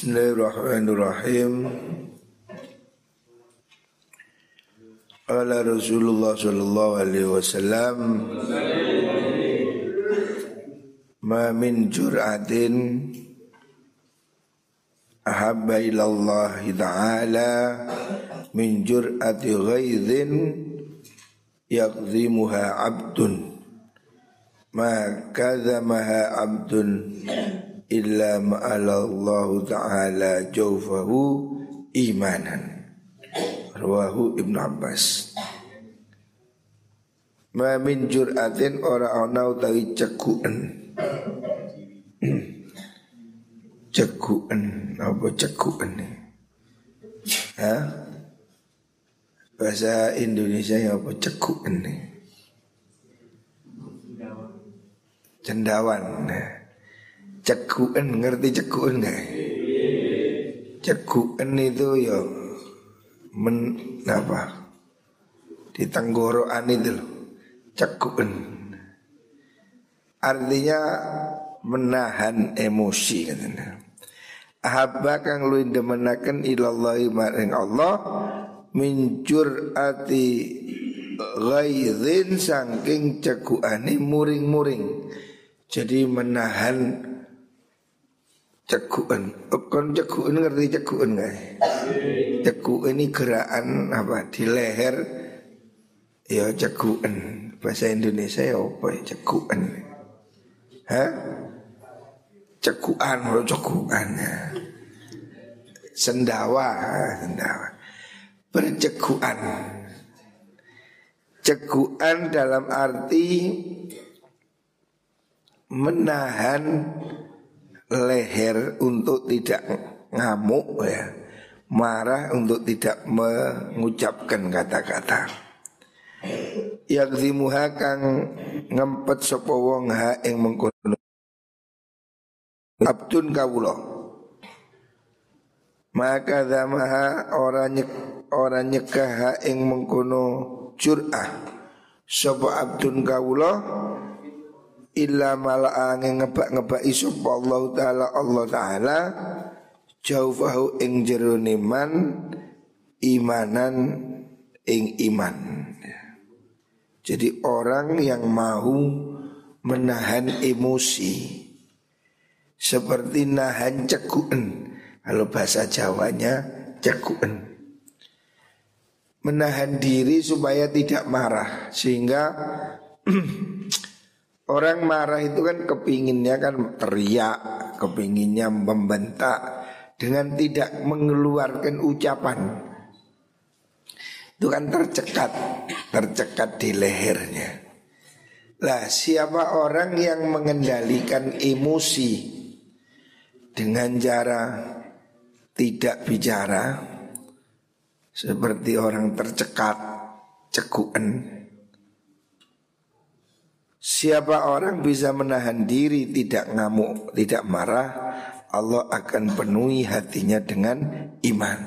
Bismillahirrahmanirrahim Ala Rasulullah sallallahu alaihi wasallam Ma min jur'atin ahabba ilallah ta'ala min jur'ati ghaidhin yaqzimuha abdun ma kadzamaha abdun illa ma'alallahu ta'ala jawfahu imanan. Rawahu Ibn Abbas. Ma min jur'atin ora ana utawi cekuken. Cekuken apa cekuken ha? Bahasa Indonesia ya apa cekuken cendawan. Nah cekuen ngerti cekuen nggak? Cekuen itu ya men apa? Di tenggorokan itu loh. Cekuen. Artinya menahan emosi katanya. Ahabba kang luwih demenaken ilallahi maring Allah min jur'ati ghaizin saking cekuane muring-muring. Jadi menahan cekuan kon cekuan ngerti cekuan nggak cekuan ini gerakan apa? Di leher. Ya cekuan bahasa Indonesia ya apa ya? Cekuan hah? Cekuan lo cekuan sendawa sendawa. Bercekuan cekuan dalam arti menahan leher untuk tidak ngamuk ya. Marah untuk tidak mengucapkan kata-kata. Yakzimuha kang ngempet sapa wong ha ing mengkono. Abdun kawula. Maka zamaha ora nyek ora nyekah ing mengkono jur'ah. Sapa abdun kawula illa mala'a ngebak-ngebak isop Allah taala Allah taala jaufahu ing jero man imanan ing iman. Jadi orang yang mau menahan emosi seperti nahan cekuen kalau bahasa Jawanya cekuen menahan diri supaya tidak marah sehingga Orang marah itu kan kepinginnya kan teriak, kepinginnya membentak dengan tidak mengeluarkan ucapan. Itu kan tercekat, tercekat di lehernya. Lah siapa orang yang mengendalikan emosi dengan cara tidak bicara seperti orang tercekat, cekuan Siapa orang bisa menahan diri tidak ngamuk, tidak marah, Allah akan penuhi hatinya dengan iman.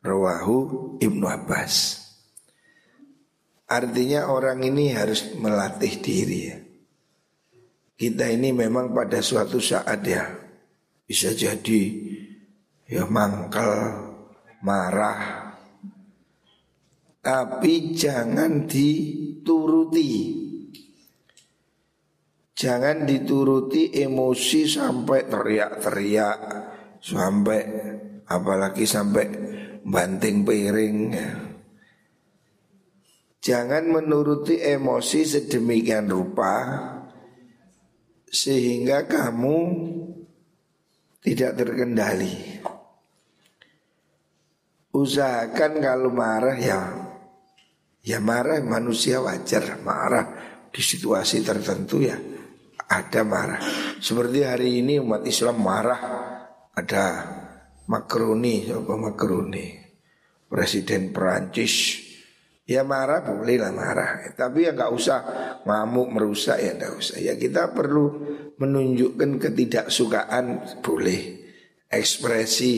Rawahu Ibnu Abbas. Artinya orang ini harus melatih diri ya. Kita ini memang pada suatu saat ya bisa jadi ya mangkel, marah. Tapi jangan dituruti Jangan dituruti emosi sampai teriak-teriak Sampai apalagi sampai banting piring. Jangan menuruti emosi sedemikian rupa Sehingga kamu tidak terkendali. Usahakan kalau marah ya Ya marah manusia wajar marah di situasi tertentu ya ada marah. Seperti hari ini umat Islam marah ada Makroni, apa Makroni, Presiden Perancis. Ya marah bolehlah marah, tapi ya nggak usah ngamuk merusak ya nggak usah. Ya kita perlu menunjukkan ketidaksukaan boleh, ekspresi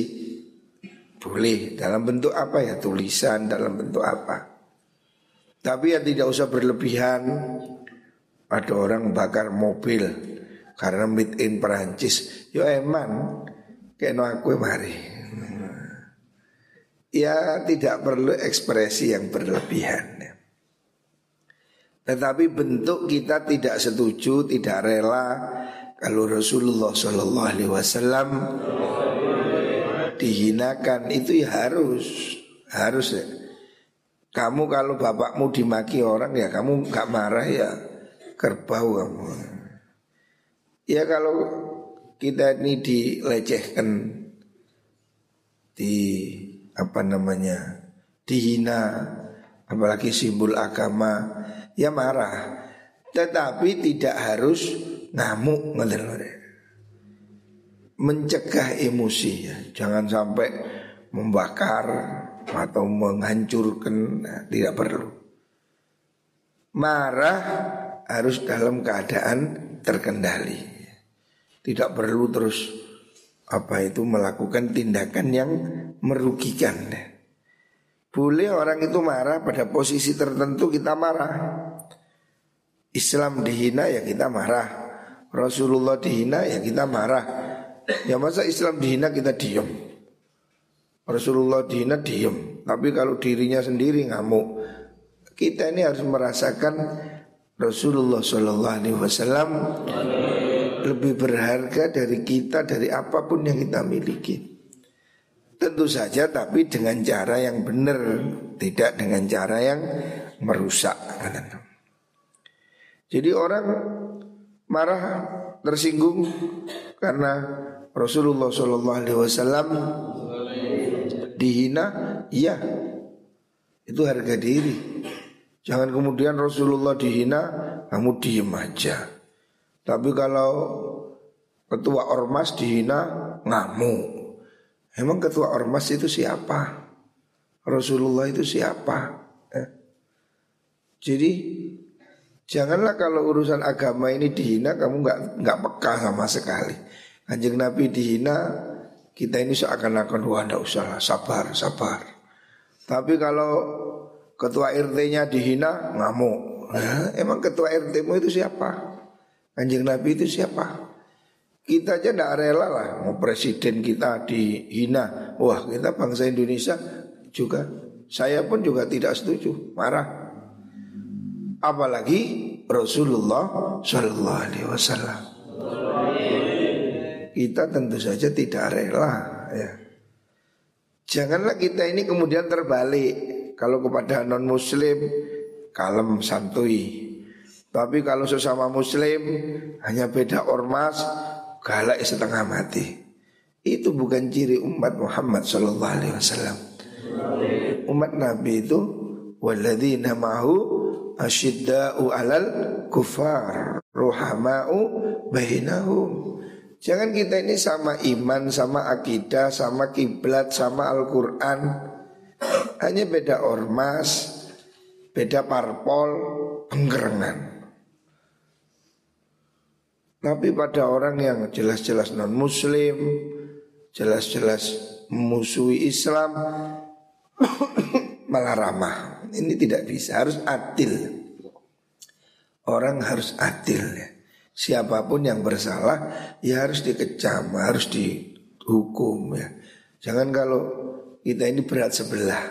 boleh dalam bentuk apa ya tulisan dalam bentuk apa. Tapi ya tidak usah berlebihan ada orang bakar mobil karena made in Perancis. Yo eman, keno aku mari. Ya tidak perlu ekspresi yang berlebihan. Tetapi bentuk kita tidak setuju, tidak rela kalau Rasulullah Shallallahu Alaihi Wasallam dihinakan itu ya harus harus ya. Kamu kalau bapakmu dimaki orang ya kamu nggak marah ya kerbau kamu. Ya kalau kita ini dilecehkan di apa namanya dihina apalagi simbol agama ya marah. Tetapi tidak harus ngamuk mencegah emosi ya. Jangan sampai membakar atau menghancurkan nah, tidak perlu. Marah harus dalam keadaan terkendali tidak perlu terus apa itu melakukan tindakan yang merugikan. Boleh orang itu marah pada posisi tertentu kita marah. Islam dihina ya kita marah. Rasulullah dihina ya kita marah. Ya masa Islam dihina kita diem. Rasulullah dihina diem. Tapi kalau dirinya sendiri ngamuk. Kita ini harus merasakan Rasulullah Shallallahu Alaihi Wasallam lebih berharga dari kita dari apa pun yang kita miliki. Tentu saja tapi dengan cara yang benar, tidak dengan cara yang merusak. Jadi orang marah tersinggung karena Rasulullah Shallallahu Alaihi Wasallam dihina, iya itu harga diri. Jangan kemudian Rasulullah dihina, kamu diem aja. Tapi kalau ketua ormas dihina ngamuk. Emang ketua ormas itu siapa? Rasulullah itu siapa? Eh? Jadi janganlah kalau urusan agama ini dihina kamu nggak nggak peka sama sekali. Kanjeng Nabi dihina kita ini seakan-akan wah usah sabar sabar. Tapi kalau ketua RT-nya dihina ngamuk. Nah, emang ketua RT-mu itu siapa? Kanjeng Nabi itu siapa? Kita aja tidak rela lah mau presiden kita dihina. Wah kita bangsa Indonesia juga. Saya pun juga tidak setuju, marah. Apalagi Rasulullah Shallallahu Alaihi Wasallam. Kita tentu saja tidak rela. Ya. Janganlah kita ini kemudian terbalik. Kalau kepada non Muslim kalem santuy, tapi kalau sesama muslim hanya beda ormas, galak setengah mati. Itu bukan ciri umat Muhammad sallallahu alaihi wasallam. Umat Nabi itu walladzina ma'hu asyidda'u 'alal kufar, ruhama'u bainahum. Jangan kita ini sama iman, sama akidah, sama kiblat, sama Al-Qur'an. Hanya beda ormas, beda parpol, penggerengan. Tapi pada orang yang jelas-jelas non muslim Jelas-jelas memusuhi Islam Malah ramah Ini tidak bisa, harus adil Orang harus adil ya. Siapa pun yang bersalah Ya harus dikecam, harus dihukum ya Jangan kalau kita ini berat sebelah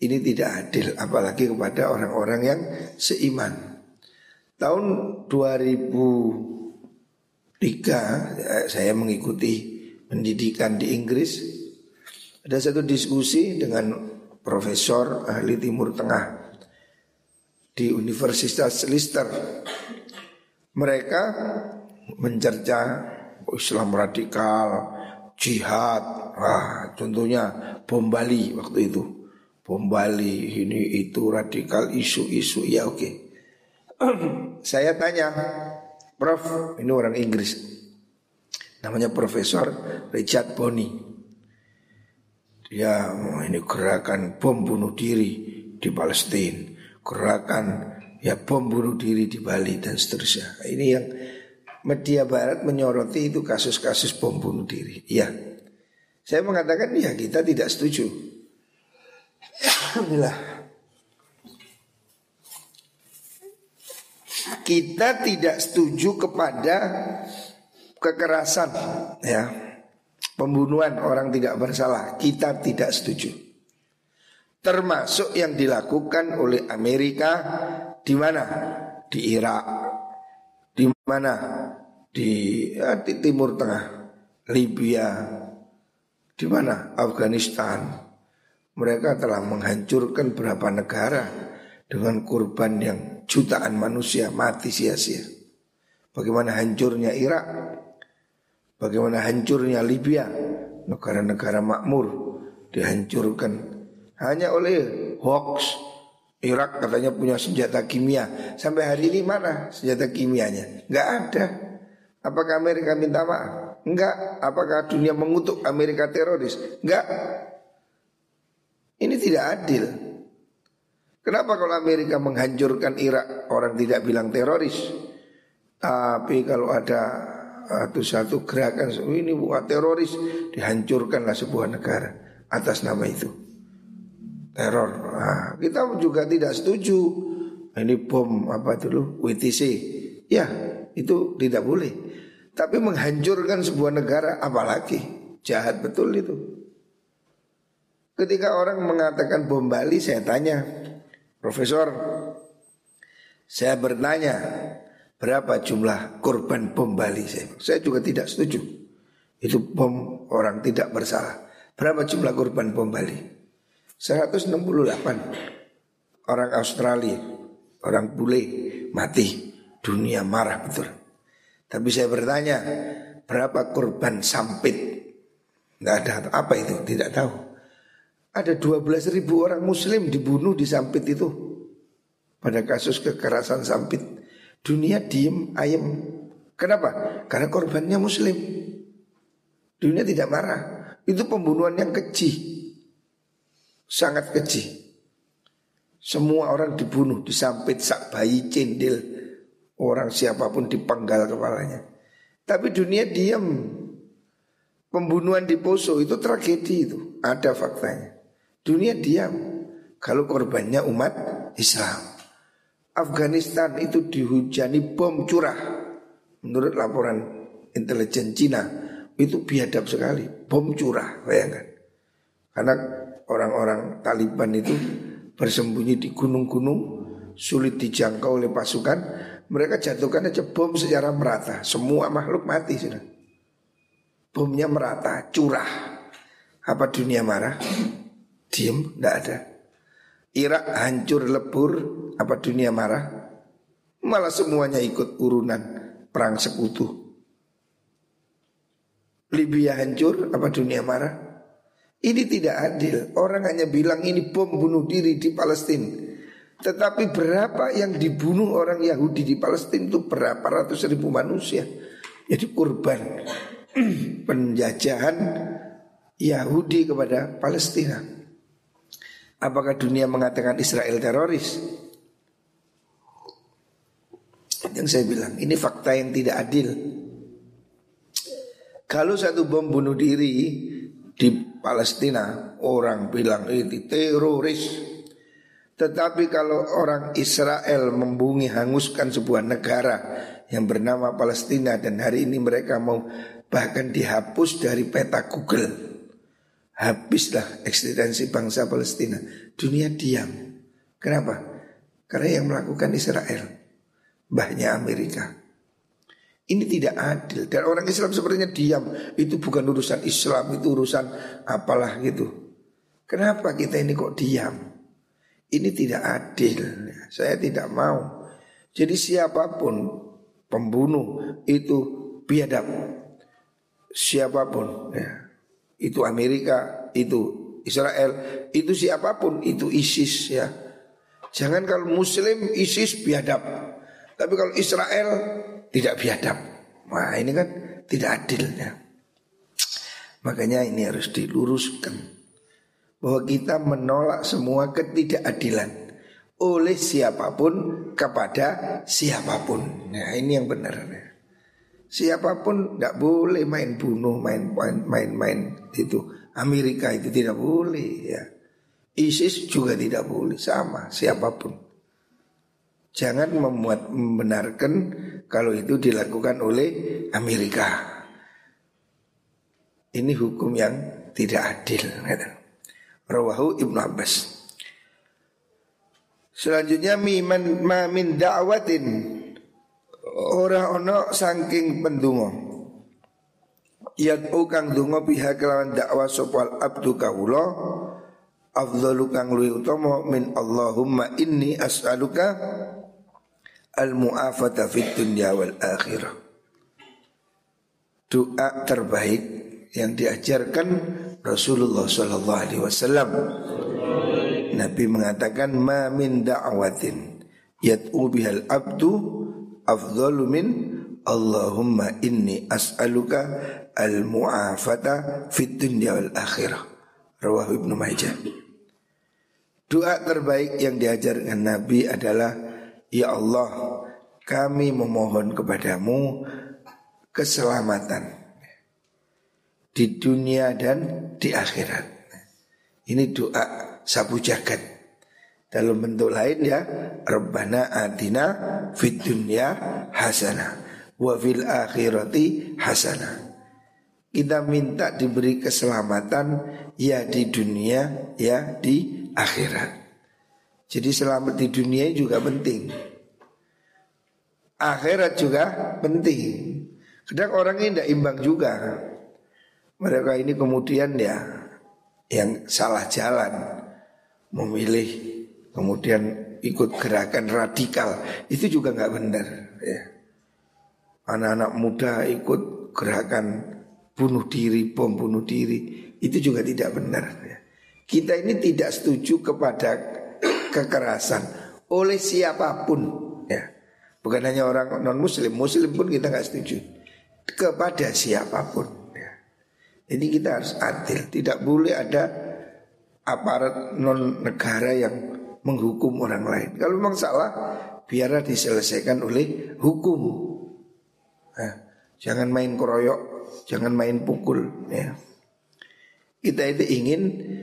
Ini tidak adil Apalagi kepada orang-orang yang seiman Tahun 2003 eh, saya mengikuti pendidikan di Inggris. Ada satu diskusi dengan profesor ahli Timur Tengah di Universitas Leicester. Mereka mencerca Islam radikal, jihad, wah, contohnya bom Bali waktu itu. Bom Bali ini itu radikal isu-isu ya oke. Okay. saya tanya, Prof, ini orang Inggris, namanya Profesor Richard Boni. Dia oh, ini gerakan bom bunuh diri di Palestina, gerakan ya bom bunuh diri di Bali dan seterusnya. Ini yang media Barat menyoroti itu kasus-kasus bom bunuh diri. Ya, saya mengatakan ya kita tidak setuju. Alhamdulillah. kita tidak setuju kepada kekerasan ya Pembunuhan orang tidak bersalah Kita tidak setuju Termasuk yang dilakukan oleh Amerika Di mana? Di Irak Di mana? Di, ya, di Timur Tengah Libya. Di mana? Afghanistan. Mereka telah menghancurkan berapa negara Dengan korban yang jutaan manusia mati sia-sia. Bagaimana hancurnya Irak? Bagaimana hancurnya Libya? Negara-negara makmur Dihancurkan. Hanya oleh hoax Irak katanya punya senjata kimia. Sampai hari ini mana senjata kimianya. Enggak ada. Apakah Amerika minta maaf? Enggak Apakah dunia mengutuk Amerika teroris? Enggak Ini tidak adil. Kenapa kalau Amerika menghancurkan Irak Orang tidak bilang teroris? Tapi kalau ada atau satu gerakan ini buat teroris dihancurkanlah sebuah negara atas nama itu teror. Nah, kita juga tidak setuju ini bom apa dulu WTC ya itu tidak boleh. Tapi menghancurkan sebuah negara apalagi jahat betul itu. Ketika orang mengatakan bom Bali saya tanya Profesor saya bertanya Berapa jumlah korban bom Bali saya? Saya juga tidak setuju. Itu bom orang tidak bersalah. Berapa jumlah korban bom Bali? 168 orang Australia, orang bule mati. Dunia marah betul. Tapi saya bertanya, berapa korban sampit? Tidak ada apa itu, tidak tahu. Ada 12 ribu orang muslim dibunuh di sampit itu. Pada kasus kekerasan sampit. Dunia diem ayam. Kenapa? Karena korbannya muslim. Dunia tidak marah. Itu pembunuhan yang keji. Sangat keji. Semua orang dibunuh, disampit sak bayi cendil. Orang siapa pun dipenggal kepalanya. Tapi dunia diam. Pembunuhan di Poso itu tragedi itu. Ada faktanya. Dunia diam. Kalau korbannya umat Islam. Afghanistan itu dihujani bom curah. Menurut laporan intelijen Cina itu biadab sekali, bom curah, bayangkan. Karena orang-orang Taliban itu bersembunyi di gunung-gunung, sulit dijangkau oleh pasukan, mereka jatuhkan aja bom secara merata, semua makhluk mati sudah. Bomnya merata, curah. Apa dunia marah? Diem, tidak ada. Irak hancur lebur, apa dunia marah? Malah semuanya ikut urunan perang sekutu. Libya hancur, apa dunia marah? Ini tidak adil. Orang hanya bilang ini bom bunuh diri di Palestina. Tetapi berapa yang dibunuh orang Yahudi di Palestina itu berapa ratus ribu manusia. Jadi kurban penjajahan Yahudi kepada Palestina. Apakah dunia mengatakan Israel teroris? Yang saya bilang ini fakta yang tidak adil. Kalau satu bom bunuh diri di Palestina, orang bilang ini teroris. Tetapi kalau orang Israel membungi hanguskan sebuah negara yang bernama Palestina dan hari ini mereka mau bahkan dihapus dari peta Google Habislah eksistensi bangsa Palestina. Dunia diam. Kenapa? Karena yang melakukan Israel. Bahnya Amerika. Ini tidak adil. Dan orang Islam sepertinya diam. Itu bukan urusan Islam. Itu urusan apalah gitu. Kenapa kita ini kok diam? Ini tidak adil. Saya tidak mau. Jadi siapa pun pembunuh itu biadab. Siapa pun ya itu Amerika, itu Israel, itu siapa pun, itu ISIS ya. Jangan kalau Muslim ISIS biadab, tapi kalau Israel tidak biadab. Wah ini kan tidak adil ya. Makanya ini harus diluruskan bahwa kita menolak semua ketidakadilan oleh siapa pun kepada siapa pun. Nah ini yang benar. Ya. Siapa pun tidak boleh main bunuh, main main main itu. Amerika itu tidak boleh ya. ISIS juga tidak boleh sama siapa pun. Jangan memuat membenarkan kalau itu dilakukan oleh Amerika. ini hukum yang tidak adil. Rawahu Ibnu Abbas. Selanjutnya miman ma min da'watin ora ono saking pendungo. Yat kang dungo pihak kelawan dakwah sopal abdu kawula afdalu kang luwi utama min Allahumma inni as'aluka al mu'afata fid dunya wal akhirah. Doa terbaik yang diajarkan Rasulullah sallallahu alaihi wasallam Nabi mengatakan ma min da'watin yad'u bihal abdu afdalu min Allahumma inni as'aluka al mu'afata fid dunya wal akhirah. Rawahu Ibnu Majah. Doa terbaik yang diajarkan Nabi adalah Ya Allah kami memohon kepadamu keselamatan di dunia dan di akhirat. Ini doa sapu jagat. Dalam bentuk lain ya, Rabbana atina fid dunya hasanah wa fil akhirati hasanah. Kita minta diberi keselamatan ya di dunia ya di akhirat. Jadi selamat di dunia juga penting. Akhirat juga penting. Kadang orang ini tidak imbang juga. Mereka ini kemudian ya yang salah jalan memilih kemudian ikut gerakan radikal itu juga nggak benar ya. Anak-anak muda ikut gerakan bunuh diri, bom bunuh diri itu juga tidak benar ya. Kita ini tidak setuju kepada kekerasan oleh siapa pun ya. Bukan hanya orang non muslim, muslim pun kita nggak setuju kepada siapa pun ya. Ini kita harus adil, tidak boleh ada aparat non negara yang menghukum orang lain. Kalau memang salah, biarlah diselesaikan oleh hukum. Nah, jangan main keroyok, jangan main pukul. Ya. Kita itu ingin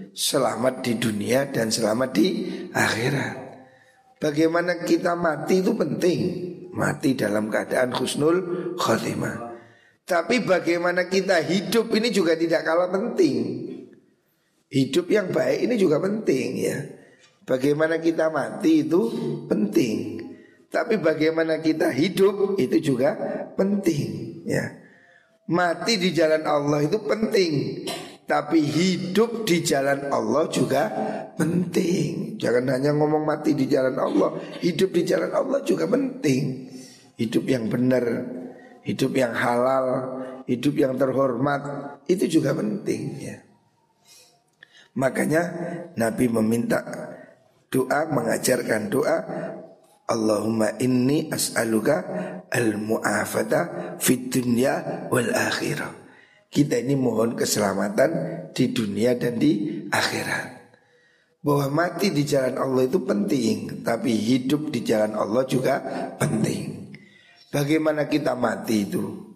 selamat di dunia dan selamat di akhirat. Bagaimana kita mati itu penting. Mati dalam keadaan khusnul khotimah. Tapi bagaimana kita hidup ini juga tidak kalah penting. Hidup yang baik ini juga penting ya. Bagaimana kita mati itu penting. Tapi bagaimana kita hidup itu juga penting ya. Mati di jalan Allah itu penting. Tapi hidup di jalan Allah juga penting. Jangan hanya ngomong mati di jalan Allah, hidup di jalan Allah juga penting. Hidup yang benar, hidup yang halal, hidup yang terhormat itu juga penting ya. Makanya Nabi meminta doa mengajarkan doa Allahumma inni as'aluka al-mu'afata fid dunya wal akhirah. Kita ini mohon keselamatan di dunia dan di akhirat. Bahwa mati di jalan Allah itu penting, tapi hidup di jalan Allah juga penting. Bagaimana kita mati itu?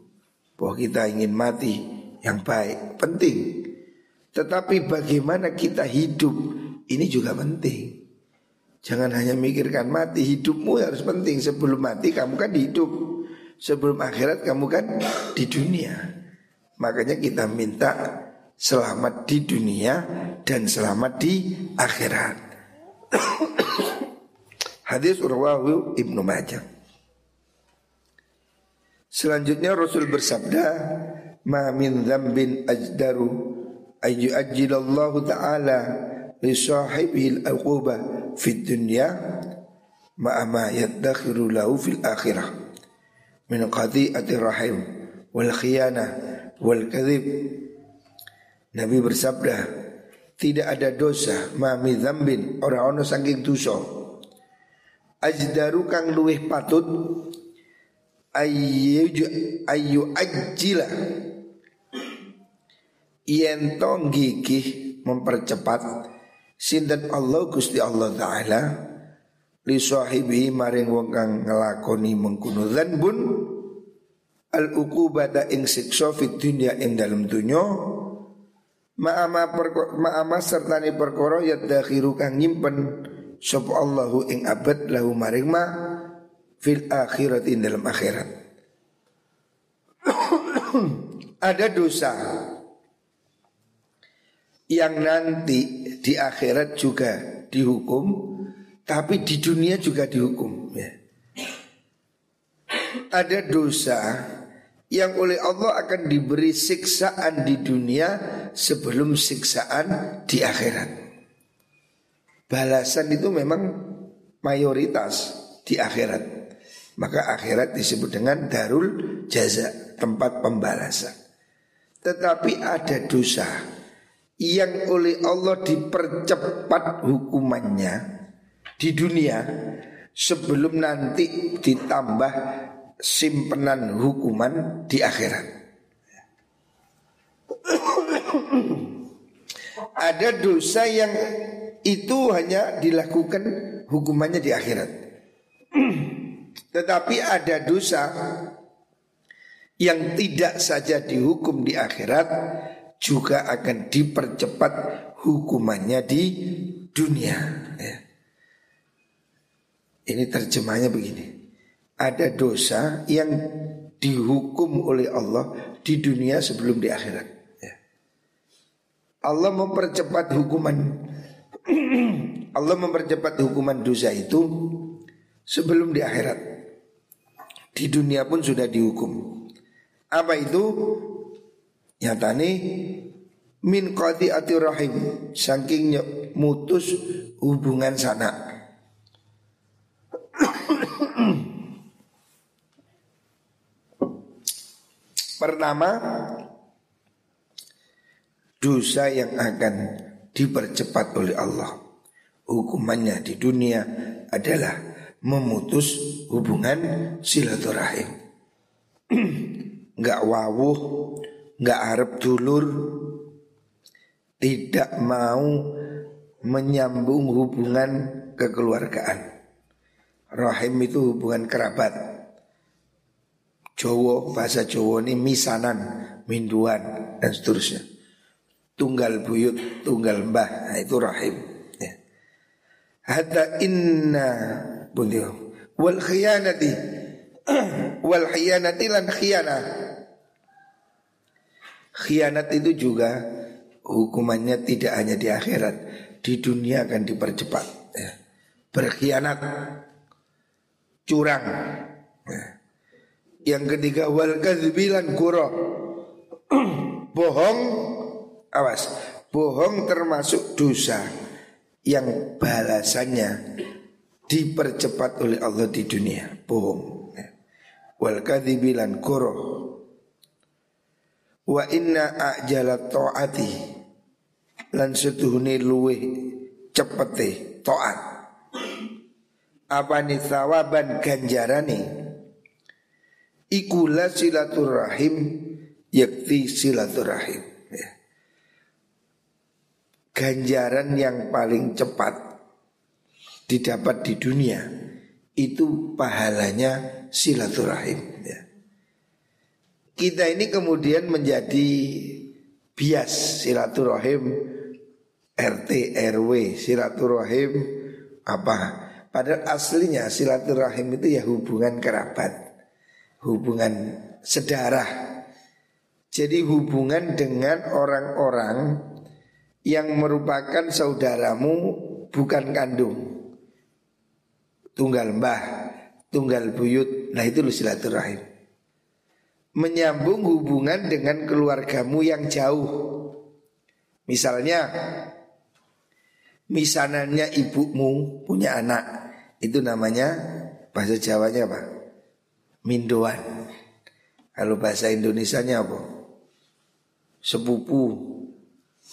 Bahwa kita ingin mati yang baik, penting. Tetapi bagaimana kita hidup ini juga penting. Jangan hanya mikirkan mati, hidupmu harus penting. Sebelum mati kamu kan hidup. Sebelum akhirat kamu kan di dunia. Makanya kita minta selamat di dunia dan selamat di akhirat. Hadis Urwahu Ibnu Majah. Selanjutnya Rasul bersabda, "Ma min dzambin ajdaru ayu ajilallahu ta'ala li sahibihi al-uquba fid dunya ma ma yadakhiru lahu fil akhirah min qadi'ati rahim wal khiyanah wal kadhib. Nabi bersabda tidak ada dosa mami dzambin. Ora ono saking dosa. Ajdaru kang luweh patut ayu ayu ajila yen to gigih mempercepat sinten Allah Gusti Allah taala li sahibi maring wong kang ngelakoni mengkuno dzanbun al uqubata ing siksa fid dunya ing dalem dunya ma'ama ma'ama sertane perkara yadakhiru kang nyimpen sapa Allahu ing abad lahu maring ma fil akhirat ing dalam akhirat ada dosa yang nanti di akhirat juga dihukum, tapi di dunia juga dihukum. Ya. Ada dosa yang oleh Allah akan diberi siksaan di dunia sebelum siksaan di akhirat. Balasan itu memang mayoritas di akhirat. Maka akhirat disebut dengan darul jaza, tempat pembalasan. Tetapi ada dosa yang oleh Allah dipercepat hukumannya di dunia sebelum nanti ditambah simpenan hukuman di akhirat. Ada dosa yang itu hanya dilakukan hukumannya di akhirat. Tetapi ada dosa yang tidak saja dihukum di akhirat juga akan dipercepat hukumannya di dunia. Ya. Ini terjemahnya begini. Ada dosa yang dihukum oleh Allah di dunia sebelum di akhirat. Ya. Allah mempercepat hukuman Allah mempercepat hukuman dosa itu sebelum di akhirat. Di dunia pun sudah dihukum. Apa itu? Nyatane min ati rahim saking mutus hubungan sana. Pertama dosa yang akan dipercepat oleh Allah. Hukumannya di dunia adalah memutus hubungan silaturahim. Enggak wawuh nggak harap dulur, tidak mau menyambung hubungan kekeluargaan. Rahim itu hubungan kerabat. Jowo, bahasa Jowo ini misanan, minduan, dan seterusnya. Tunggal buyut, tunggal mbah, nah itu rahim. Ya. Hatta inna bundio wal khiyanati wal khiyanati lan khiyanah Khianat itu juga hukumannya tidak hanya di akhirat, di dunia akan dipercepat. Ya. Berkhianat, curang. Ya. Yang ketiga wal kadzbilan kuro. bohong, awas. Bohong termasuk dosa yang balasannya dipercepat oleh Allah di dunia. Bohong. Ya. Wal kadzibilan kuro Wa inna ajala ta'ati Lan setuhuni luweh cepete ta'at Apa ni thawaban ganjarani Ikulah silaturahim Yakti silaturahim ya. Ganjaran yang paling cepat Didapat di dunia Itu pahalanya silaturahim ya. Kita ini kemudian menjadi bias silaturahim RT RW silaturahim apa padahal aslinya silaturahim itu ya hubungan kerabat hubungan sedarah. Jadi hubungan dengan orang-orang yang merupakan saudaramu bukan kandung. Tunggal mbah tunggal buyut. Nah itu silaturahim. Menyambung hubungan dengan keluargamu yang jauh. Misalnya, misanannya ibumu punya anak, itu namanya bahasa Jawanya apa? Mindoan. Kalau bahasa Indonesianya apa? Sepupu,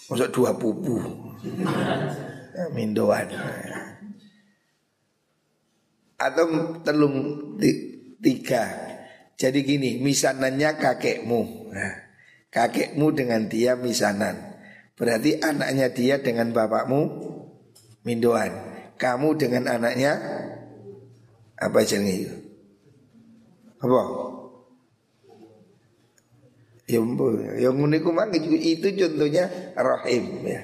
maksud dua pupu. Mindoan. Atau telung tiga jadi gini, misanannya kakekmu. Nah, kakekmu dengan dia misanan. Berarti anaknya dia dengan bapakmu mindoan. Kamu dengan anaknya apa jenenge itu? Apa? Ya yang uniku itu contohnya rahim ya.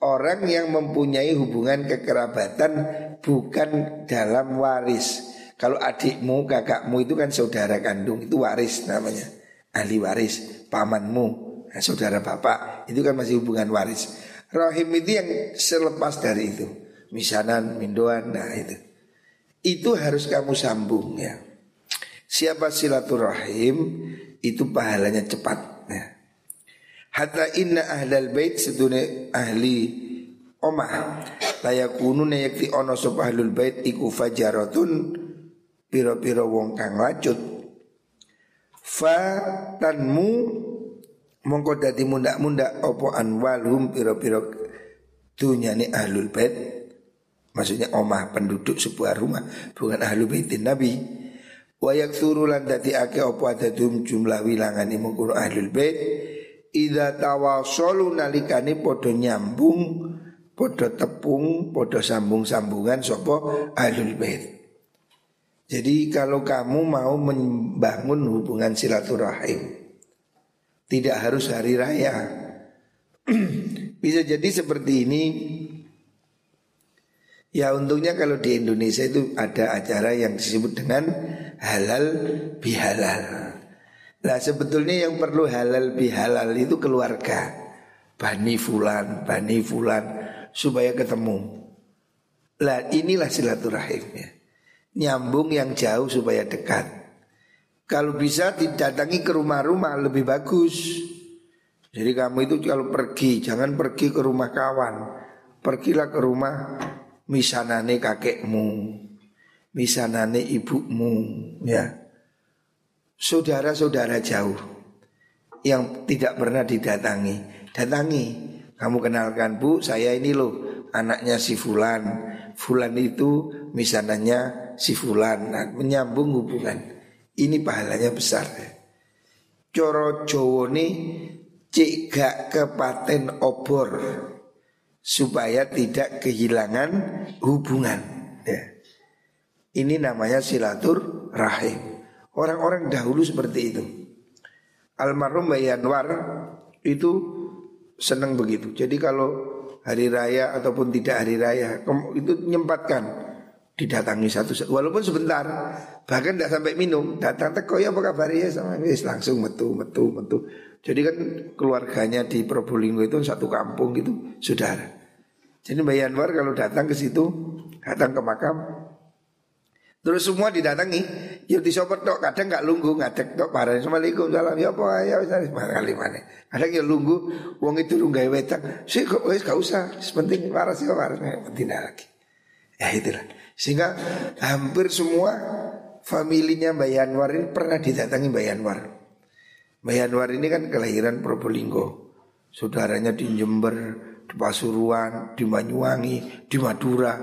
Orang yang mempunyai hubungan kekerabatan bukan dalam waris kalau adikmu, kakakmu itu kan saudara kandung itu waris namanya. Ahli waris, pamanmu. nah, saudara bapak itu kan masih hubungan waris. Rahim itu yang selepas dari itu, misanan, mindoan, nah itu. Itu harus kamu sambung ya. Siapa silaturahim itu pahalanya cepat. Ya. Hatta inna ahlal bait sedune ahli omah. Layakunu yakti ono sop ahlul bait iku fajaratun piro-piro wong kang lacut. Fa tanmu mongko dadi mundak-mundak opo anwalhum piro-piro dunyane ahlul bait. Maksudnya omah penduduk sebuah rumah bukan ahlul baitin nabi Wayak turulan dadi ake opo adadum jumlah wilangan imu kuno ahlul bait. Ida tawasolu nalikani podo nyambung Podo tepung Podo sambung-sambungan Sopo ahlul bait. Jadi kalau kamu mau membangun hubungan silaturahim Tidak harus hari raya. Bisa jadi seperti ini Ya untungnya kalau di Indonesia itu ada acara yang disebut dengan halal bihalal. Nah sebetulnya yang perlu halal bihalal itu keluarga. Bani fulan, bani fulan Supaya ketemu. Lah inilah silaturahimnya. Nyambung yang jauh supaya dekat. Kalau bisa didatangi ke rumah-rumah lebih bagus. Jadi kamu itu kalau pergi Jangan pergi ke rumah kawan. Pergilah ke rumah Misanane kakekmu Misanane ibumu Ya saudara-saudara jauh yang tidak pernah didatangi, datangi. Kamu kenalkan bu, saya ini loh anaknya si Fulan. Fulan itu misalnya si Fulan, nah, menyambung hubungan. Ini pahalanya besar. Coro Jowo ini cik gak kepaten obor supaya tidak kehilangan hubungan. Ya. Ini namanya silatur rahim. Orang-orang dahulu seperti itu. Almarhum Mbak Yanwar itu senang begitu. Jadi kalau hari raya ataupun tidak hari raya itu menyempatkan didatangi satu, walaupun sebentar bahkan tidak sampai minum datang teko ya apa kabar ya sama langsung metu metu metu jadi kan keluarganya di Probolinggo itu satu kampung gitu saudara jadi Mbak Yanwar kalau datang ke situ datang ke makam Terus semua didatangi, ya disopot tok, kadang nggak lunggu, ngadek tok parah. Assalamualaikum, salam, ya apa, ya wis kali mana. Kadang ya lunggu, uang itu lunggai wetak, sih kok wis gak usah, sepenting waras ya waras, tidak lagi. Ya itulah. Sehingga hampir semua familinya Mbak Yanwar ini pernah didatangi Mbak Yanwar. Mbak Yanwar ini kan kelahiran Probolinggo. Saudaranya di Jember, di Pasuruan, di Banyuwangi, di Madura.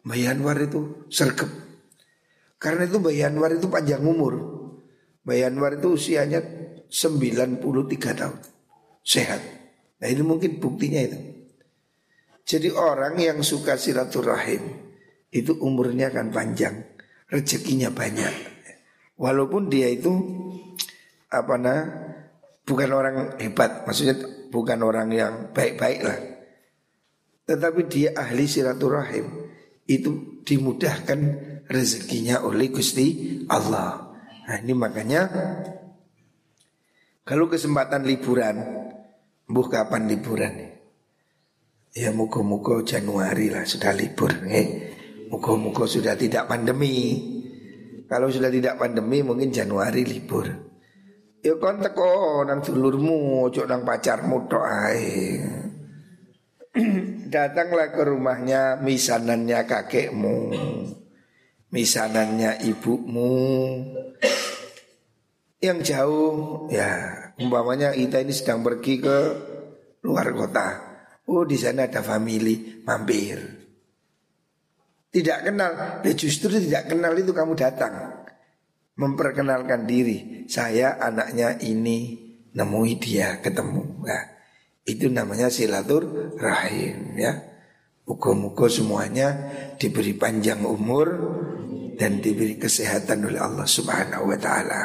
Mbak Yanwar itu sergap karena itu Mbak Yanwar itu panjang umur. Mbak Yanwar itu usianya 93 tahun. Sehat. Nah ini mungkin buktinya itu. Jadi orang yang suka silaturahim itu umurnya akan panjang, rezekinya banyak. Walaupun dia itu apa nah bukan orang hebat, maksudnya bukan orang yang baik-baik lah. Tetapi dia ahli silaturahim itu dimudahkan rezekinya oleh Gusti Allah. Nah ini makanya kalau kesempatan liburan, buh kapan liburan? Ya muka-muka Januari lah sudah libur eh. Muka-muka sudah tidak pandemi Kalau sudah tidak pandemi mungkin Januari libur Ya kon teko nang dulurmu, cok nang pacarmu tok. Datanglah ke rumahnya misanannya kakekmu misanannya ibumu. Yang jauh ya umpamanya kita ini sedang pergi ke luar kota. Oh di sana ada family mampir. Tidak kenal ya justru tidak kenal itu kamu datang memperkenalkan diri. Saya anaknya ini nemui dia ketemu. Nah, itu namanya silatur rahim ya. Muka-muka semuanya diberi panjang umur dan diberi kesehatan oleh Allah Subhanahu wa taala.